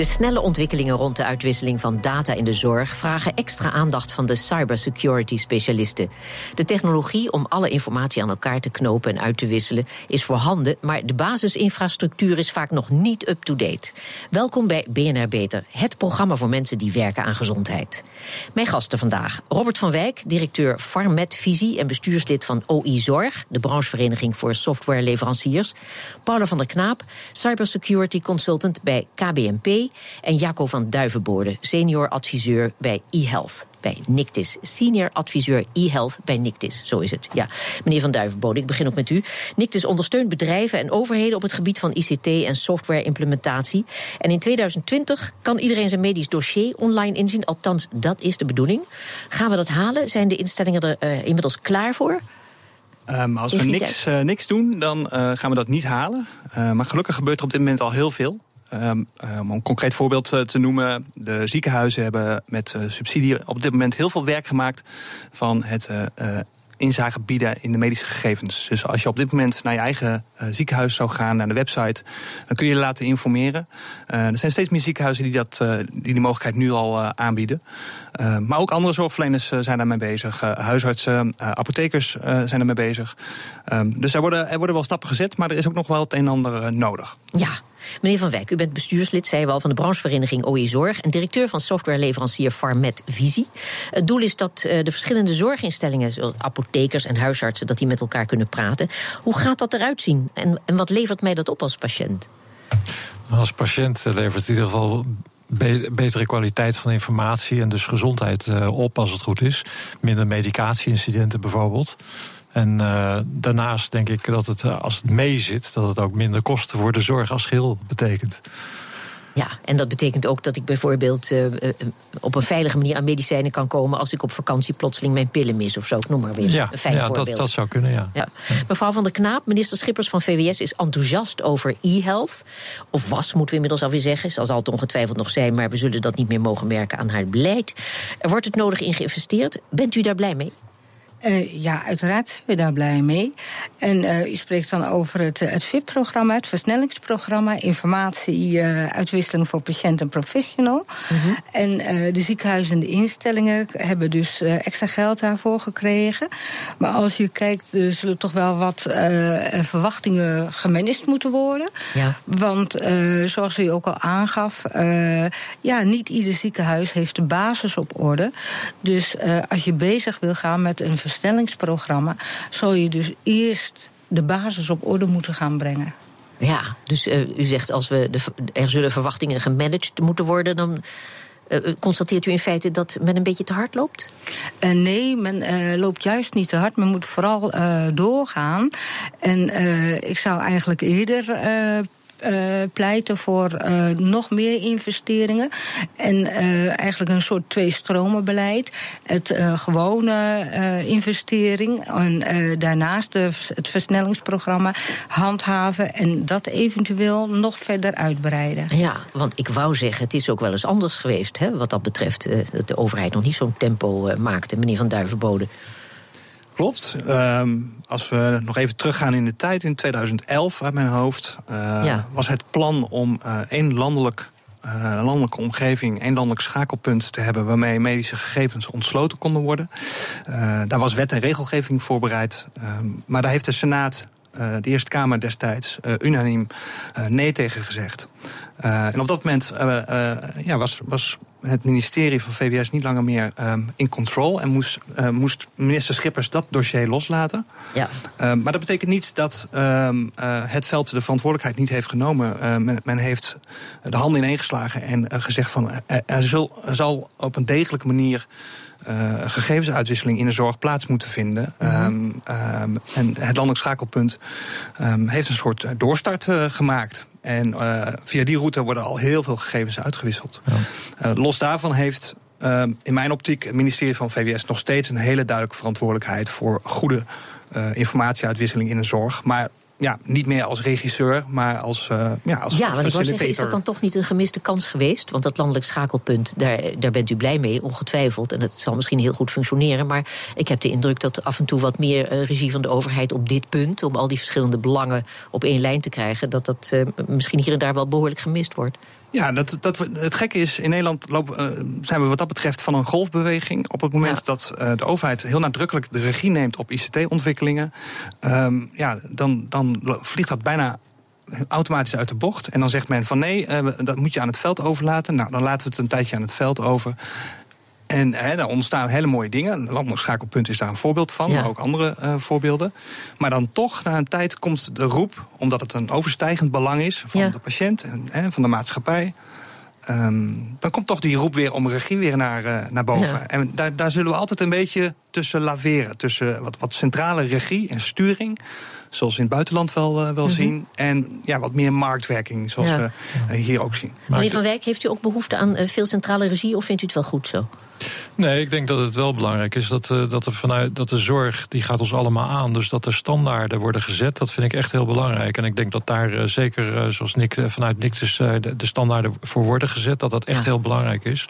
De snelle ontwikkelingen rond de uitwisseling van data in de zorg vragen extra aandacht van de cybersecurity specialisten. De technologie om alle informatie aan elkaar te knopen en uit te wisselen is voorhanden, maar de basisinfrastructuur is vaak nog niet up-to-date. Welkom bij BNR Beter, het programma voor mensen die werken aan gezondheid. Mijn gasten vandaag: Robert van Wijk, directeur Farmet Visie en bestuurslid van OI Zorg, de branchevereniging voor softwareleveranciers. Paula van der Knaap, cybersecurity consultant bij KBMP en Jaco van Duivenboorde, senior adviseur bij eHealth. Bij Nictis, senior adviseur e-health bij Nictis. Zo is het. Ja, meneer Van Duivenbode, ik begin ook met u. Nictis ondersteunt bedrijven en overheden op het gebied van ICT en software-implementatie. En in 2020 kan iedereen zijn medisch dossier online inzien. Althans, dat is de bedoeling. Gaan we dat halen? Zijn de instellingen er uh, inmiddels klaar voor? Um, als we niks, uh, niks doen, dan uh, gaan we dat niet halen. maar gelukkig gebeurt er op dit moment al heel veel. Um, om een concreet voorbeeld te noemen, de ziekenhuizen hebben met uh, subsidie op dit moment heel veel werk gemaakt van het uh, inzage bieden in de medische gegevens. Dus als je op dit moment naar je eigen ziekenhuis zou gaan, naar de website, dan kun je je laten informeren. Er zijn steeds meer ziekenhuizen die, dat, die die mogelijkheid nu al aanbieden. Maar ook andere zorgverleners zijn daarmee bezig. huisartsen, apothekers zijn ermee bezig. Um, dus er worden, er worden wel stappen gezet, maar er is ook nog wel het een en ander nodig. Ja, Meneer Van Wijk, u bent bestuurslid, zei we al, van de branchevereniging OE Zorg en directeur van softwareleverancier Farmet Visie. Het doel is dat de verschillende zorginstellingen, zoals apothekers en huisartsen, dat die met elkaar kunnen praten. Hoe gaat dat eruit zien en, en wat levert mij dat op als patiënt? Als patiënt levert het in ieder geval betere kwaliteit van informatie en dus gezondheid op als het goed is. Minder medicatie-incidenten bijvoorbeeld. En uh, daarnaast denk ik dat het, als het mee zit, dat het ook minder kosten voor de zorg als geheel betekent. Ja, en dat betekent ook dat ik bijvoorbeeld uh, op een veilige manier aan medicijnen kan komen als ik op vakantie plotseling mijn pillen mis of zo. Ik noem maar weer ja, een fijn ja, voorbeeld. Dat, dat zou kunnen, ja. ja. Mevrouw van der Knaap, minister Schippers van VWS, is enthousiast over e-health. Of was, moeten we inmiddels alweer zeggen. Zal het ongetwijfeld nog zijn, maar we zullen dat niet meer mogen merken aan haar beleid. Er wordt het nodig in geïnvesteerd. Bent u daar blij mee? Uh, ja, uiteraard zijn we daar blij mee. En uh, u spreekt dan over het, het VIP-programma, het versnellingsprogramma, informatie-uitwisseling uh, voor patiënt en professional. -hmm. En de ziekenhuizen en de instellingen hebben dus extra geld daarvoor gekregen. Maar als je kijkt, er zullen toch wel wat verwachtingen gemanaged moeten worden. Ja. Want zoals u ook al aangaf, ja, niet ieder ziekenhuis heeft de basis op orde. Dus als je bezig wil gaan met een versnellingsprogramma, zal je dus eerst de basis op orde moeten gaan brengen. Ja, dus uh, u zegt als we de, er zullen verwachtingen gemanaged moeten worden, dan. Uh, constateert u in feite dat men een beetje te hard loopt? Uh, nee, men loopt juist niet te hard. Men moet vooral doorgaan. En ik zou eigenlijk eerder uh, pleiten voor uh, nog meer investeringen. En uh, eigenlijk een soort twee-stromen-beleid. Het gewone investering en daarnaast de, het versnellingsprogramma handhaven. En dat eventueel nog verder uitbreiden. Ja, want ik wou zeggen, het is ook wel eens anders geweest hè, wat dat betreft. dat de overheid nog niet zo'n tempo maakte, meneer Van Duivenbode. Klopt. Um, als we nog even teruggaan in de tijd, in 2011 uit mijn hoofd, uh, ja. was het plan om uh, één landelijk. Uh, landelijke omgeving, één landelijk schakelpunt te hebben waarmee medische gegevens ontsloten konden worden. daar was wet en regelgeving voorbereid. maar daar heeft de Senaat uh, de Eerste Kamer destijds uh, unaniem uh, nee tegen gezegd. en op dat moment ja, was, was het ministerie van VWS niet langer meer um, in control en moest, moest minister Schippers dat dossier loslaten. Ja. maar dat betekent niet dat um, het veld de verantwoordelijkheid niet heeft genomen. Men, men, heeft de handen ineengeslagen en gezegd van er, zul, er zal op een degelijke manier gegevensuitwisseling in de zorg plaats moeten vinden. Mm -hmm. um, um, en het landelijk schakelpunt heeft een soort doorstart gemaakt. En uh, via die route worden al heel veel gegevens uitgewisseld. Ja. los daarvan heeft in mijn optiek het ministerie van VWS nog steeds een hele duidelijke verantwoordelijkheid voor goede informatieουitwisseling in de zorg. Maar ja, niet meer als regisseur, maar als, uh, ja, als Ja, want ik wou zeggen, is dat dan toch niet een gemiste kans geweest? Want dat landelijk schakelpunt, daar, daar bent u blij mee, ongetwijfeld. En het zal misschien heel goed functioneren. Maar ik heb de indruk dat af en toe wat meer uh, regie van de overheid op dit punt, om al die verschillende belangen op één lijn te krijgen, dat dat uh, misschien hier en daar wel behoorlijk gemist wordt. Ja, dat, dat, het gekke is, in Nederland lopen, uh, zijn we wat dat betreft van een golfbeweging. Op het moment ja. dat uh, de overheid heel nadrukkelijk de regie neemt op ICT-ontwikkelingen, um, ja, dan, dan vliegt dat bijna automatisch uit de bocht. En dan zegt men van nee, uh, dat moet je aan het veld overlaten. Nou, dan laten we het een tijdje aan het veld over. En hè, daar ontstaan hele mooie dingen. Landelijk schakelpunt is daar een voorbeeld van, ja. maar ook andere uh, voorbeelden. Maar dan toch, na een tijd, komt de roep, omdat het een overstijgend belang is van ja. de patiënt en hè, van de maatschappij. Um, dan komt toch die roep weer om regie weer naar, uh, naar boven. Ja. En daar, daar zullen we altijd een beetje tussen laveren. Tussen wat, wat centrale regie en sturing zoals we in het buitenland wel, uh, wel mm -hmm. zien. En ja, wat meer marktwerking, zoals ja. we uh, hier ook zien. Meneer Van Wijk, heeft u ook behoefte aan veel centrale regie of vindt u het wel goed zo? Nee, ik denk dat het wel belangrijk is dat, uh, dat, er vanuit, dat de zorg, die gaat ons allemaal aan. Dus dat er standaarden worden gezet, dat vind ik echt heel belangrijk. En ik denk dat daar uh, zeker, uh, zoals Nick, vanuit Nick dus, de, de, standaarden voor worden gezet, dat dat echt ja. heel belangrijk is.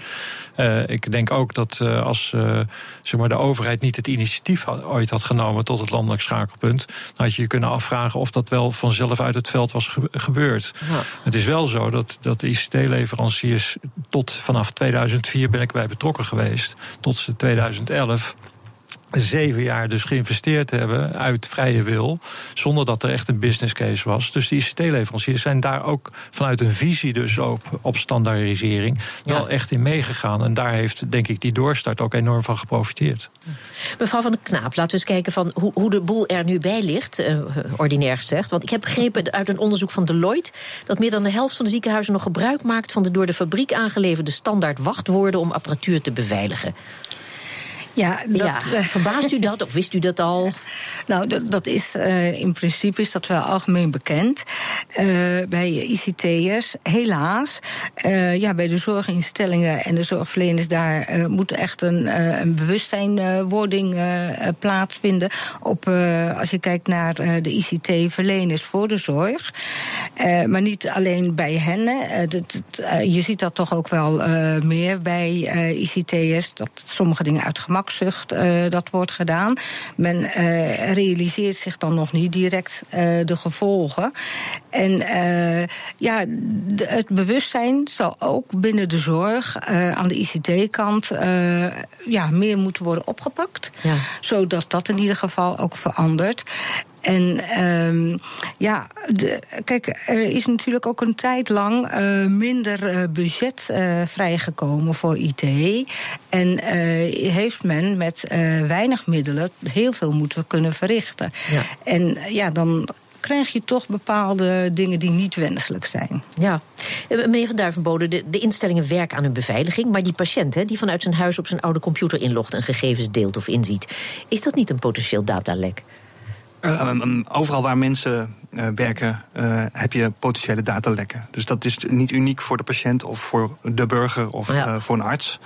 ik denk ook dat als zeg maar, de overheid niet het initiatief had, ooit had genomen tot het landelijk schakelpunt, dan had je je kunnen afvragen of dat wel vanzelf uit het veld was ge gebeurd. Ja. Het is wel zo dat, dat de ICT-leveranciers tot vanaf 2004 ben ik bij betrokken geweest tot 2011 zeven jaar dus geïnvesteerd hebben uit vrije wil, zonder dat er echt een business case was. Dus die ICT-leveranciers zijn daar ook vanuit een visie dus op, op standaardisering wel echt in meegegaan. En daar heeft, denk ik, die doorstart ook enorm van geprofiteerd. Mevrouw van de Knaap, laten we eens kijken van hoe, hoe de boel er nu bij ligt, uh, ordinair gezegd. Want ik heb begrepen uit een onderzoek van Deloitte dat meer dan de helft van de ziekenhuizen nog gebruik maakt van de door de fabriek aangeleverde standaard wachtwoorden om apparatuur te beveiligen. Ja, dat, ja, verbaast u dat of wist u dat al? Nou, dat, dat is uh, in principe is dat wel algemeen bekend bij ICT'ers. Helaas, uh, ja, bij de zorginstellingen en de zorgverleners daar moet echt een, een bewustzijnwording plaatsvinden. Op, als je kijkt naar de ICT-verleners voor de zorg, maar niet alleen bij hen. Dat, je ziet dat toch ook wel meer bij ICT'ers dat sommige dingen uit gemak gemakzucht dat wordt gedaan. Men realiseert zich dan nog niet direct de gevolgen. En ja, de, het bewustzijn zal ook binnen de zorg aan de ICT-kant ja, meer moeten worden opgepakt. Ja. Zodat dat in ieder geval ook verandert. En um, ja, de, kijk, er is natuurlijk ook een tijd lang uh, minder uh, budget uh, vrijgekomen voor IT. En heeft men met weinig middelen heel veel moeten kunnen verrichten. Ja. En ja, dan krijg je toch bepaalde dingen die niet wenselijk zijn. Ja, meneer Van Duivenbode, de, de instellingen werken aan hun beveiliging... maar die patiënt hè, die vanuit zijn huis op zijn oude computer inlogt... en gegevens deelt of inziet, is dat niet een potentieel datalek? Uh, overal waar mensen uh, werken, uh, heb je potentiële datalekken. Dus dat is niet uniek voor de patiënt of voor de burger of ja. voor een arts.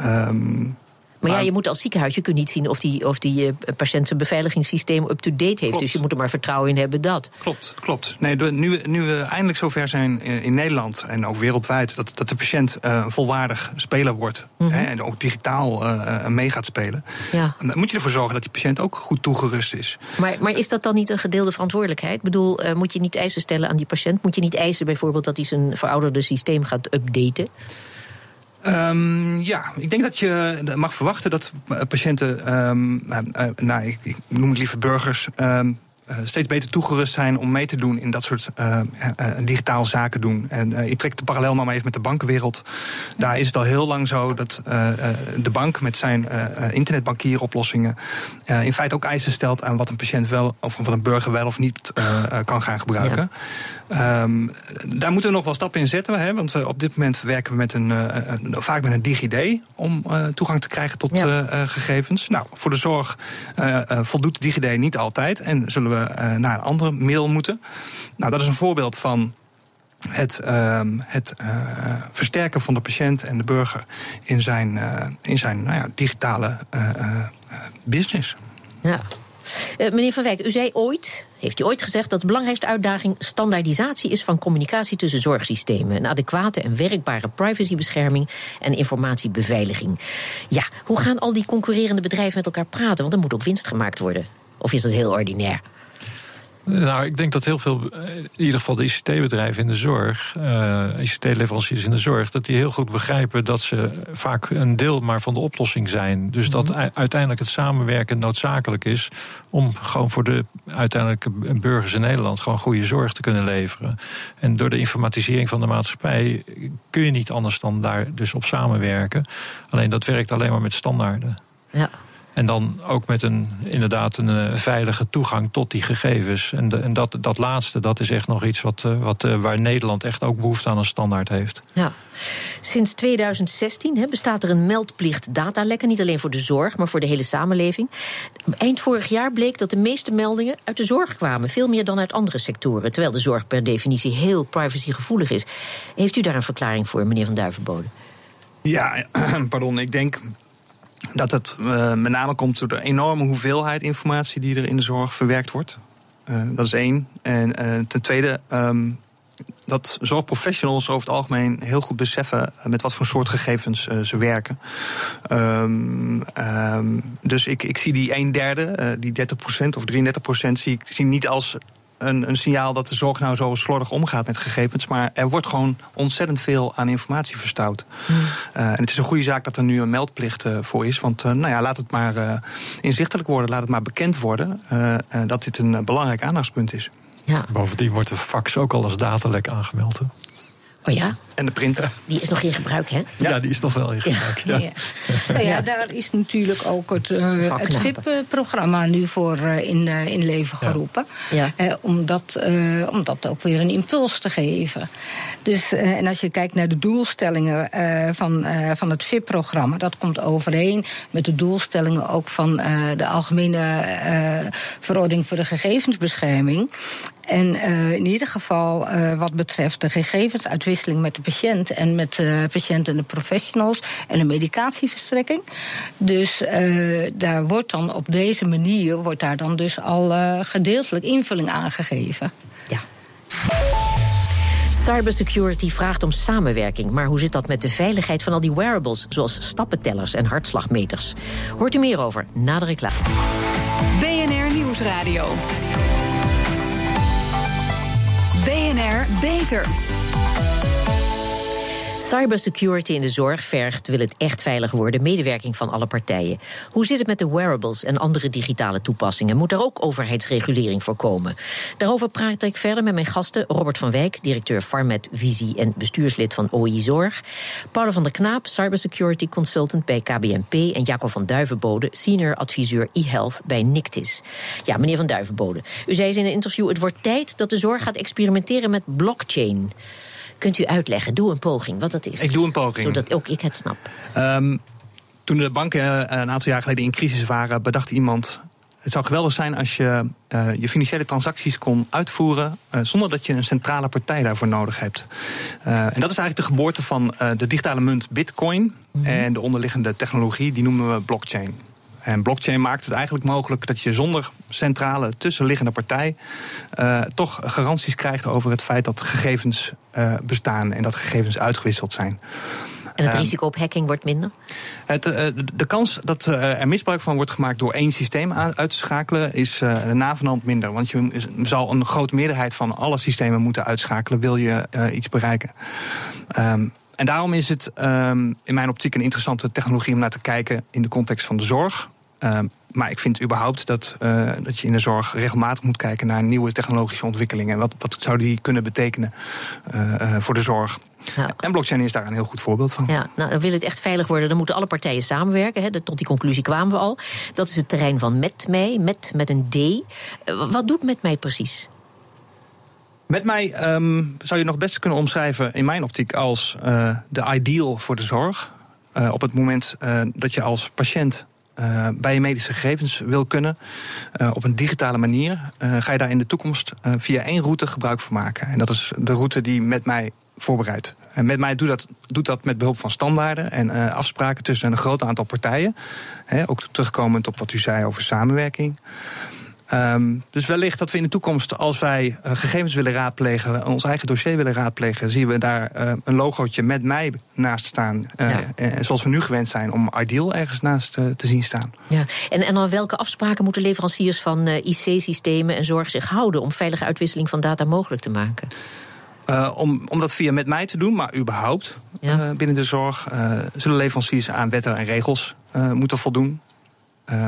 Um, maar, maar ja, je moet als ziekenhuis, je kunt niet zien of die, of die uh, patiënt zijn beveiligingssysteem up-to-date heeft. Klopt. Dus je moet er maar vertrouwen in hebben dat. Klopt, klopt. Nee, nu, nu we eindelijk zover zijn in Nederland en ook wereldwijd, dat, dat de patiënt uh, een volwaardig speler wordt mm -hmm. hè, en ook digitaal uh, mee gaat spelen, ja. dan moet je ervoor zorgen dat die patiënt ook goed toegerust is. Maar, maar is dat dan niet een gedeelde verantwoordelijkheid? Ik bedoel, moet je niet eisen stellen aan die patiënt? Moet je niet eisen bijvoorbeeld dat hij zijn verouderde systeem gaat updaten? Um, ja, ik denk dat je mag verwachten dat patiënten, um, nou, ik, noem het liever burgers, uh, steeds beter toegerust zijn om mee te doen in dat soort uh, uh, digitaal zaken doen. En ik trek de parallel maar even met de bankenwereld. Daar is het al heel lang zo dat de bank met zijn internetbankieroplossingen in feite ook eisen stelt aan wat een patiënt wel of wat een burger wel of niet kan gaan gebruiken. Ja. Um, daar moeten we nog wel stappen in zetten. Hè, want we, op dit moment werken we met een, een vaak met een DigiD om toegang te krijgen tot ja. gegevens. Nou, voor de zorg voldoet DigiD niet altijd en zullen we uh, naar een andere middel moeten. Nou, dat is een voorbeeld van het, uh, het uh, versterken van de patiënt en de burger in zijn, in zijn nou ja, digitale business. Ja. meneer Van Wijk, u zei ooit heeft u ooit gezegd dat de belangrijkste uitdaging standaardisatie is van communicatie tussen zorgsystemen. Een adequate en werkbare privacybescherming en informatiebeveiliging. Ja, hoe gaan al die concurrerende bedrijven met elkaar praten? Want er moet ook winst gemaakt worden. Of is dat heel ordinair? Nou, ik denk dat heel veel, eh, in ieder geval de ICT-bedrijven in de zorg, uh, ICT-leveranciers in de zorg, dat die heel goed begrijpen dat ze vaak een deel maar van de oplossing zijn. Dus dat mhm. uiteindelijk het samenwerken noodzakelijk is om gewoon voor de uiteindelijke burgers in Nederland gewoon goede zorg te kunnen leveren. En door de informatisering van de maatschappij kun je niet anders dan daar dus op samenwerken. Alleen dat werkt alleen maar met standaarden. Ja. En dan ook met een, inderdaad een eh, veilige toegang tot die gegevens. En, de, en dat, dat laatste, dat is echt nog iets wat, eh, wat, eh, waar Nederland echt ook behoefte aan een standaard heeft. Ja. Sinds 2016 bestaat er een meldplicht datalekken. Niet alleen voor de zorg, maar voor de hele samenleving. Eind vorig jaar bleek dat de meeste meldingen uit de zorg kwamen. Veel meer dan uit andere sectoren. Terwijl de zorg per definitie heel privacygevoelig is. Heeft u daar een verklaring voor, meneer Van Duivenbode? Ja, pardon. Ik denk dat het uh, met name komt door de enorme hoeveelheid informatie die er in de zorg verwerkt wordt. Uh, dat is één. En uh, ten tweede, um, dat zorgprofessionals over het algemeen heel goed beseffen met wat voor soort gegevens ze werken. Um, um, dus ik, ik zie die een derde, die 30% of 33%, zie ik zie niet als een, een signaal dat de zorg nou zo slordig omgaat met gegevens. Maar er wordt gewoon ontzettend veel aan informatie verstouwd. Hmm. Uh, en het is een goede zaak dat er nu een meldplicht uh, voor is. Want uh, nou ja, laat het maar inzichtelijk worden, laat het maar bekend worden dat dit een belangrijk aandachtspunt is. Ja. Bovendien wordt de fax ook al als datalek aangemeld. Hè? Oh ja? En de printer. Die is nog in gebruik, hè? Ja, die is nog wel in gebruik. Ja. ja. Nou ja, daar is natuurlijk ook het, uh, het VIP-programma nu voor uh, in, uh, in leven geroepen. Ja. om, dat, om dat ook weer een impuls te geven. Dus, en als je kijkt naar de doelstellingen van, van het VIP-programma, dat komt overeen met de doelstellingen ook van de Algemene Verordening voor de Gegevensbescherming. En uh, in ieder geval uh, wat betreft de gegevensuitwisseling met de patiënt en met de patiënt en de professionals en de medicatieverstrekking. Dus uh, daar wordt dan op deze manier wordt daar dan dus al gedeeltelijk invulling aangegeven. Ja. Cybersecurity vraagt om samenwerking, maar hoe zit dat met de veiligheid van al die wearables, zoals stappentellers en hartslagmeters? Hoort u meer over na de reclame. BNR Nieuwsradio. Beter. Cybersecurity in de zorg vergt, wil het echt veilig worden, medewerking van alle partijen. Hoe zit het met de wearables en andere digitale toepassingen? Moet er ook overheidsregulering voor komen? Daarover praat ik verder met mijn gasten Robert van Wijk, directeur Farmet Visie en bestuurslid van OI Zorg. Paul van der Knaap, cybersecurity consultant bij KBNP. En Jacob van Duivenbode, senior adviseur e-health bij Nictis. Ja, meneer van Duivenbode, u zei eens in een interview: het wordt tijd dat de zorg gaat experimenteren met blockchain. Kunt u uitleggen, doe een poging, wat dat is? Ik doe een poging. Zodat ook ik het snap. Um, toen de banken eh, een aantal jaar geleden in crisis waren, bedacht iemand het zou geweldig zijn als je uh, je financiële transacties kon uitvoeren uh, zonder dat je een centrale partij daarvoor nodig hebt. Uh, en dat is eigenlijk de geboorte van de digitale munt Bitcoin mm -hmm. en de onderliggende technologie, die noemen we blockchain. En blockchain maakt het eigenlijk mogelijk dat je zonder centrale tussenliggende partij uh, toch garanties krijgt over het feit dat gegevens uh, bestaan en dat gegevens uitgewisseld zijn. En het risico op hacking wordt minder? Het, uh, de kans dat er misbruik van wordt gemaakt door één systeem uit te schakelen is navenant minder. Want je zal een grote meerderheid van alle systemen moeten uitschakelen, wil je iets bereiken. En daarom is het um, in mijn optiek een interessante technologie om naar te kijken in de context van de zorg. Um, maar ik vind überhaupt dat, uh, dat je in de zorg regelmatig moet kijken naar nieuwe technologische ontwikkelingen. Wat, wat zou die kunnen betekenen uh, uh, voor de zorg? Ja. En blockchain is daar een heel goed voorbeeld van. Ja, nou, dan wil het echt veilig worden, dan moeten alle partijen samenwerken. Hè. Tot die conclusie kwamen we al. Dat is het terrein van met mij, met, met een D. Wat doet met mij precies? Met mij um, zou je nog best kunnen omschrijven, in mijn optiek, als uh, de ideal voor de zorg. Uh, op het moment uh, dat je als patiënt bij je medische gegevens wil kunnen op een digitale manier, ga je daar in de toekomst via één route gebruik van maken. En dat is de route die met mij voorbereidt. En met mij doet dat, doet dat met behulp van standaarden en afspraken tussen een groot aantal partijen. Ook terugkomend op wat u zei over samenwerking. Ehm, dus wellicht dat we in de toekomst, als wij gegevens willen raadplegen, ons eigen dossier willen raadplegen, zien we daar een logootje met mij naast staan. zoals we nu gewend zijn om Ideal ergens naast te zien staan. Ja. En, en aan welke afspraken moeten leveranciers van IC-systemen en zorg zich houden om veilige uitwisseling van data mogelijk te maken? Uh, om, om dat via met mij te doen, maar überhaupt uh, binnen de zorg uh, zullen leveranciers aan wetten en regels moeten voldoen.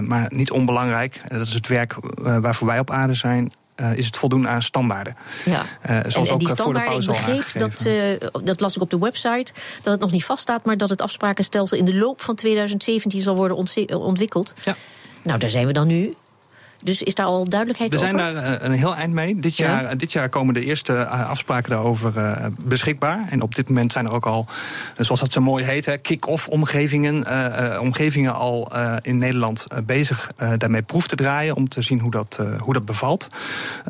Maar niet onbelangrijk, dat is het werk waarvoor wij op aarde zijn. is het voldoen aan standaarden. Ja. zoals en, die standaarden, ik begreep dat, dat las ik op de website, dat het nog niet vaststaat, maar dat het afsprakenstelsel in de loop van 2017 zal worden ontwikkeld. Ja. Nou, daar zijn we dan nu. Dus is daar al duidelijkheid over? We zijn daar eh, een heel eind mee. Dit jaar, dit jaar komen de eerste eh, afspraken daarover beschikbaar. En op dit moment zijn er ook al, zoals dat zo mooi heet, kick-off omgevingen, uh, omgevingen al in Nederland bezig daarmee proef te draaien om te zien hoe dat, hoe dat bevalt.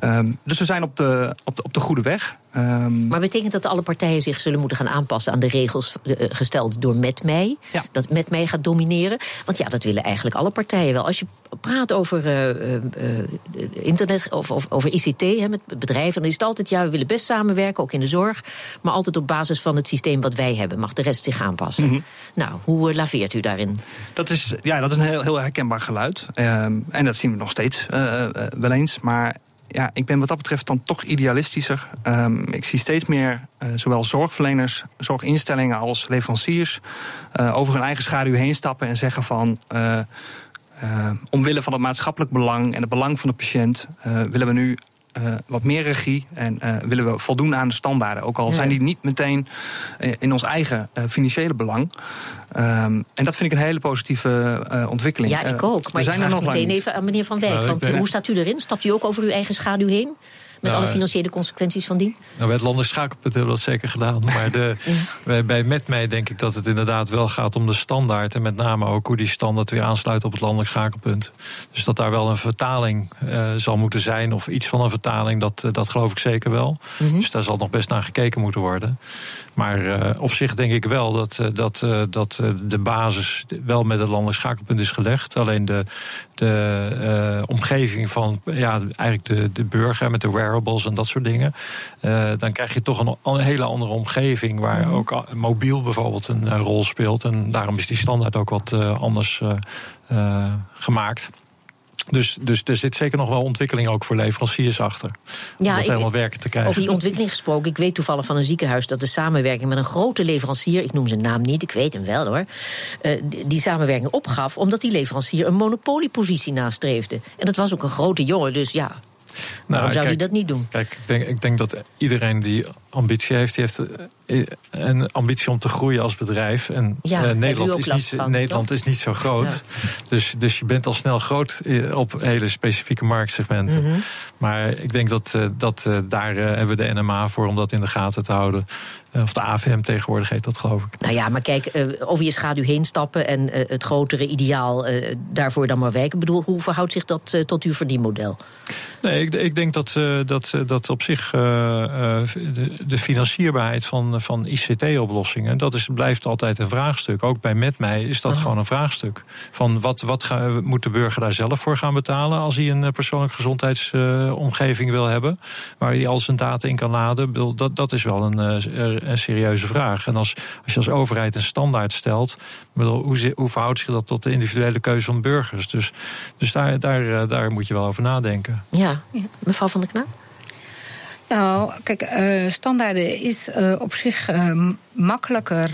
Um, dus we zijn op de, op de, op de goede weg. Um, maar betekent dat alle partijen zich zullen moeten gaan aanpassen aan de regels gesteld door Met mij? Ja. Dat Met mij gaat domineren? Want ja, dat willen eigenlijk alle partijen wel. Als je praat over uh, internet of, of, over ICT hè, met bedrijven, dan is het altijd ja, we willen best samenwerken, ook in de zorg, maar altijd op basis van het systeem wat wij hebben. Mag de rest zich aanpassen? Mm -hmm. Nou, hoe laveert u daarin? Dat is, ja, dat is een heel, heel herkenbaar geluid. Ehm, en dat zien we nog steeds wel eens. Maar ja, ik ben wat dat betreft dan toch idealistischer. Um, ik zie steeds meer uh, zowel zorgverleners, zorginstellingen als leveranciers uh, over hun eigen schaduw heen stappen en zeggen van. Uh, omwille van het maatschappelijk belang en het belang van de patiënt willen we nu uh, wat meer regie en uh, willen we voldoen aan de standaarden. Ook al ja. zijn die niet meteen in ons eigen financiële belang. Um, en dat vind ik een hele positieve ontwikkeling. Ja, ik ook. Maar we ik vraag nog meteen even aan meneer Van Wijk. Nou, want hoe staat u erin? Stapt u ook over uw eigen schaduw heen? Met nou, alle financiële consequenties van die? Nou, bij het landelijk schakelpunt hebben we dat zeker gedaan. Maar de, ja. bij, Met mij denk ik dat het inderdaad wel gaat om de standaard. En met name ook hoe die standaard weer aansluit op het landelijk schakelpunt. Dus dat daar wel een vertaling uh, zal moeten zijn. Of iets van een vertaling, dat, dat geloof ik zeker wel. Mm -hmm. Dus daar zal nog best naar gekeken moeten worden. Maar uh, op zich denk ik wel dat, dat, dat de basis wel met het landelijk schakelpunt is gelegd. Alleen de, de omgeving van ja, eigenlijk de, de burger met de wearables en dat soort dingen. dan krijg je toch een, een, hele andere omgeving waar mm -hmm. ook mobiel bijvoorbeeld een rol speelt. En daarom is die standaard ook wat anders gemaakt. Dus, dus er zit zeker nog wel ontwikkeling ook voor leveranciers achter. Om ja, dat helemaal werken te krijgen. Over die ontwikkeling gesproken. Ik weet toevallig van een ziekenhuis dat de samenwerking met een grote leverancier, ik noem zijn naam niet, ik weet hem wel hoor, die samenwerking opgaf omdat die leverancier een monopoliepositie nastreefde. En dat was ook een grote jongen, dus ja, Waarom nou, zou hij dat niet doen? Kijk, ik denk, ik denk dat iedereen die ambitie heeft, die heeft eh, een ambitie om te groeien als bedrijf. En ja, uh, Nederland, is niet, van, Nederland is niet zo groot. Ja. Dus, dus je bent al snel groot eh, op hele specifieke marktsegmenten. Mm -hmm. Maar ik denk dat, dat daar hebben we de NMA voor om dat in de gaten te houden. Of de AVM tegenwoordig heet dat, geloof ik. Nou ja, maar kijk, over je schaduw heen stappen en het grotere ideaal daarvoor dan maar wijken. Ik bedoel, hoe verhoudt zich dat tot uw verdienmodel? Nee, ik, ik denk dat, dat, dat op zich de financierbaarheid van, van ICT-oplossingen, dat is, blijft altijd een vraagstuk. Ook bij Met mij is dat Aha. gewoon een vraagstuk. Van wat, wat ga, moet de burger daar zelf voor gaan betalen als hij een persoonlijk gezondheidsomgeving uh, wil hebben, waar hij al zijn data in kan laden? Dat, dat is wel een, een serieuze vraag. En als, als je als overheid een standaard stelt, bedoel, hoe, hoe verhoudt zich dat tot de individuele keuze van burgers? Dus, dus daar, daar, daar moet je wel over nadenken. Ja, mevrouw van der Knaap? Nou, kijk, uh, standaarden is uh, op zich uh, makkelijker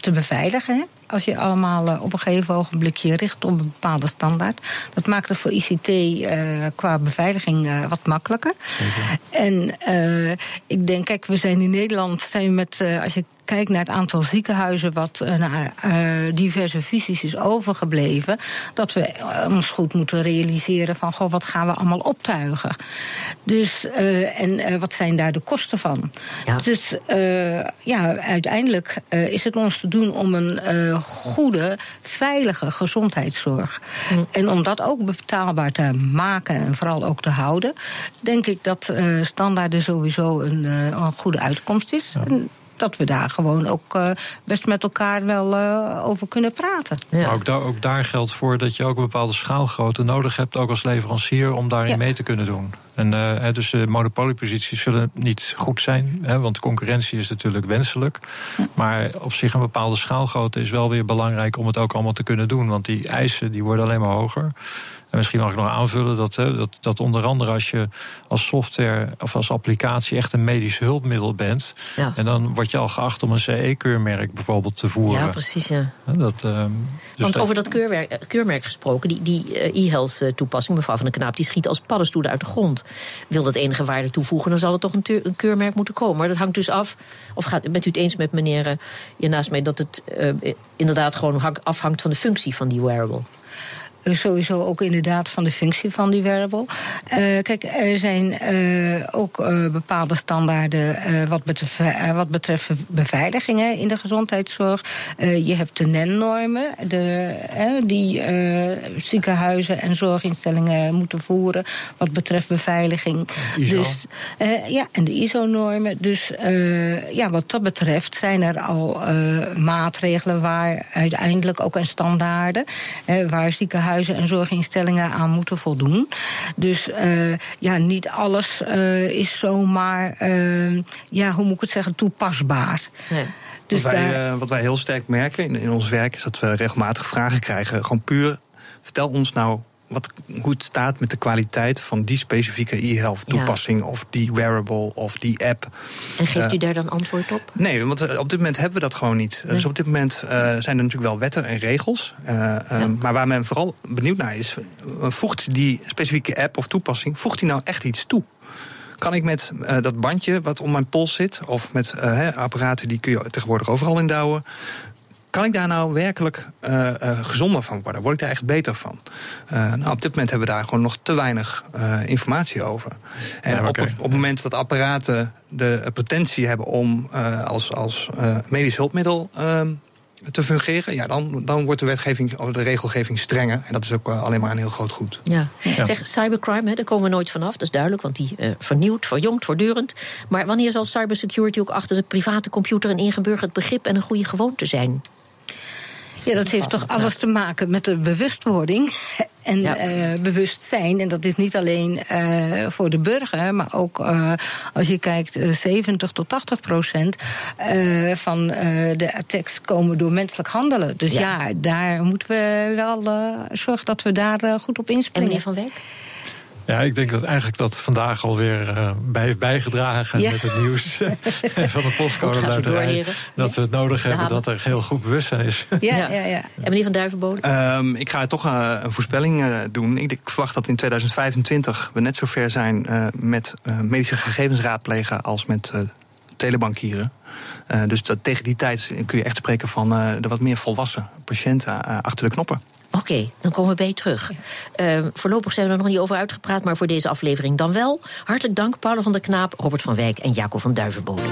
te beveiligen. Hè? Als je allemaal op een gegeven ogenblik je richt op een bepaalde standaard. Dat maakt het voor ICT qua beveiliging wat makkelijker. Okay. En ik denk, kijk, we zijn in Nederland, zijn we met, als je kijkt naar het aantal ziekenhuizen wat naar uh, diverse visies is overgebleven, dat we ons goed moeten realiseren van goh, wat gaan we allemaal optuigen. Dus en wat zijn daar de kosten van? Ja. Dus ja, uiteindelijk is het ons te doen om een goede, veilige gezondheidszorg. Hm. En om dat ook betaalbaar te maken en vooral ook te houden, denk ik dat standaarden sowieso een, een goede uitkomst is. Ja. Dat we daar gewoon ook best met elkaar wel over kunnen praten. Ja. ook, daar, ook daar geldt voor dat je ook een bepaalde schaalgrootte nodig hebt, ook als leverancier, om daarin mee te kunnen doen. En uh, dus de monopolieposities zullen niet goed zijn, hè, want concurrentie is natuurlijk wenselijk. Maar op zich een bepaalde schaalgrootte is wel weer belangrijk om het ook allemaal te kunnen doen. Want die eisen die worden alleen maar hoger. En misschien mag ik nog aanvullen dat, dat, dat onder andere als je als software of als applicatie echt een medisch hulpmiddel bent. Ja. En dan word je al geacht om een CE-keurmerk bijvoorbeeld te voeren. Ja, precies. Ja. Dat, um, dus Want over dat keurmerk, eh, keurmerk gesproken, die, die eh, e-health eh, toepassing, mevrouw van den Knaap, die schiet als paddenstoelen uit de grond. Wil dat enige waarde toevoegen, dan zal er toch een, een keurmerk moeten komen. Maar dat hangt dus af. Of gaat, bent u het eens met meneer hier naast mij dat het uh, inderdaad gewoon afhangt van de functie van die wearable? Sowieso ook inderdaad van de functie van die wearable. Uh, kijk, er zijn uh, ook uh, bepaalde standaarden wat, betreft, wat betreft beveiligingen in de gezondheidszorg. je hebt de NEN-normen, die ziekenhuizen en zorginstellingen moeten voeren wat betreft beveiliging. ISO. Dus, ja, en de ISO-normen. Dus ja, wat dat betreft zijn er al maatregelen waar uiteindelijk ook een standaarden, waar ziekenhuizen en zorginstellingen aan moeten voldoen. Dus uh, ja, niet alles uh, is zomaar, uh, ja, hoe moet ik het zeggen, toepasbaar. Nee. Dus wat, wij, daar... wat wij heel sterk merken in, in ons werk is dat we regelmatig vragen krijgen. Gewoon puur, vertel ons nou wat, het staat met de kwaliteit van die specifieke e-health toepassing of die wearable of die app. En geeft u daar dan antwoord op? Nee, want op dit moment hebben we dat gewoon niet. Dus op dit moment uh, zijn er natuurlijk wel wetten en regels. Uh, maar waar men vooral benieuwd naar is, voegt die specifieke app of toepassing, voegt die nou echt iets toe? Kan ik met uh, dat bandje wat om mijn pols zit, of met uh, apparaten die kun je tegenwoordig overal indouwen, kan ik daar nou werkelijk uh, uh, gezonder van worden? Word ik daar echt beter van? Uh, nou, op dit moment hebben we daar gewoon nog te weinig informatie over. En op, op, het moment dat apparaten de potentie hebben om als, als medisch hulpmiddel ehm, te fungeren, ja, dan, dan wordt de wetgeving, de regelgeving strenger. En dat is ook alleen maar een heel groot goed. Ja. ja. Zeg, cybercrime, hè, daar komen we nooit vanaf. Dat is duidelijk, want die uh, vernieuwt, verjongt, voortdurend. Maar wanneer zal cybersecurity ook achter de private computer een ingeburgerd begrip en een goede gewoonte zijn? Ja, dat heeft toch alles te maken met de bewustwording en ja. uh, bewustzijn. En dat is niet alleen uh, voor de burger, maar ook uh, als je kijkt, 70 tot 80 procent van de attacks komen door menselijk handelen. Dus ja, ja daar moeten we wel zorgen dat we daar goed op inspringen. En meneer Van Wijk? Ja, ik denk dat eigenlijk dat vandaag alweer uh, bij heeft bijgedragen met het nieuws van de postcode Dat we het nodig hebben dat er heel goed bewustzijn is. Ja, ja, ja. En meneer Van Duivenbode? Um, ik ga toch uh, een voorspelling uh, doen. Ik, verwacht dat in 2025 we net zo ver zijn met medische gegevens raadplegen als met telebankieren. dus dat, tegen die tijd kun je echt spreken van de wat meer volwassen patiënten achter de knoppen. Oké, dan komen we bij je terug. Uh, voorlopig zijn we er nog niet over uitgepraat, maar voor deze aflevering dan wel. Hartelijk dank, Paul van der Knaap, Robert van Wijk en Jacob van Duivenbode.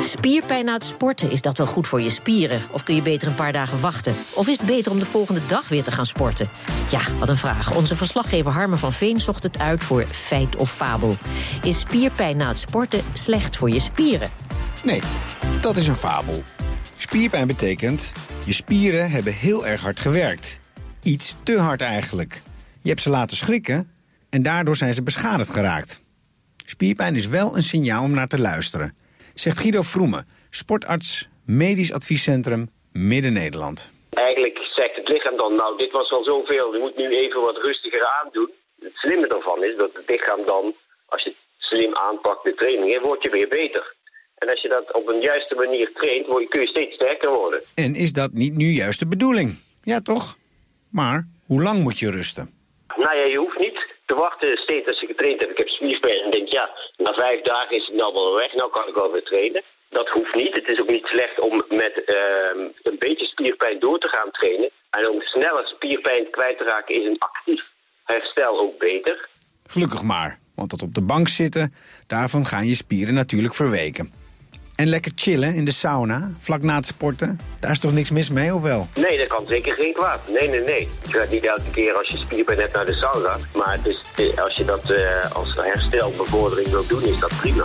Spierpijn na het sporten, is dat wel goed voor je spieren? Of kun je beter een paar dagen wachten? Of is het beter om de volgende dag weer te gaan sporten? Ja, wat een vraag. Onze verslaggever Harmer van Veen zocht het uit voor Feit of Fabel. Is spierpijn na het sporten slecht voor je spieren? Nee, dat is een fabel. Spierpijn betekent, je spieren hebben heel erg hard gewerkt. Iets te hard eigenlijk. Je hebt ze laten schrikken en daardoor zijn ze beschadigd geraakt. Spierpijn is wel een signaal om naar te luisteren. Zegt Guido Vroemen, sportarts, medisch adviescentrum Midden-Nederland. Eigenlijk zegt het lichaam dan, nou dit was al zoveel, je moet nu even wat rustiger aandoen. Het slimme daarvan is dat het lichaam dan, als je het slim aanpakt de trainingen, wordt je weer beter. En als je dat op een juiste manier traint, kun je steeds sterker worden. En is dat niet nu juist de bedoeling? Ja, toch? Maar hoe lang moet je rusten? Nou ja, je hoeft niet te wachten steeds als je getraind hebt. Ik heb spierpijn en denk, ja, na vijf dagen is het nou wel weg, nou kan ik wel weer trainen. Dat hoeft niet. Het is ook niet slecht om met uh, een beetje spierpijn door te gaan trainen. En om sneller spierpijn kwijt te raken is een actief herstel ook beter. Gelukkig maar, want dat op de bank zitten, daarvan gaan je spieren natuurlijk verweken. En lekker chillen in de sauna, vlak na het sporten. Daar is toch niks mis mee, of wel? Nee, dat kan zeker geen kwaad. Nee, nee, nee. Je gaat niet elke keer als je spierpijn hebt naar de sauna. Maar dus, als je dat uh, als herstelbevordering wilt doen, is dat prima.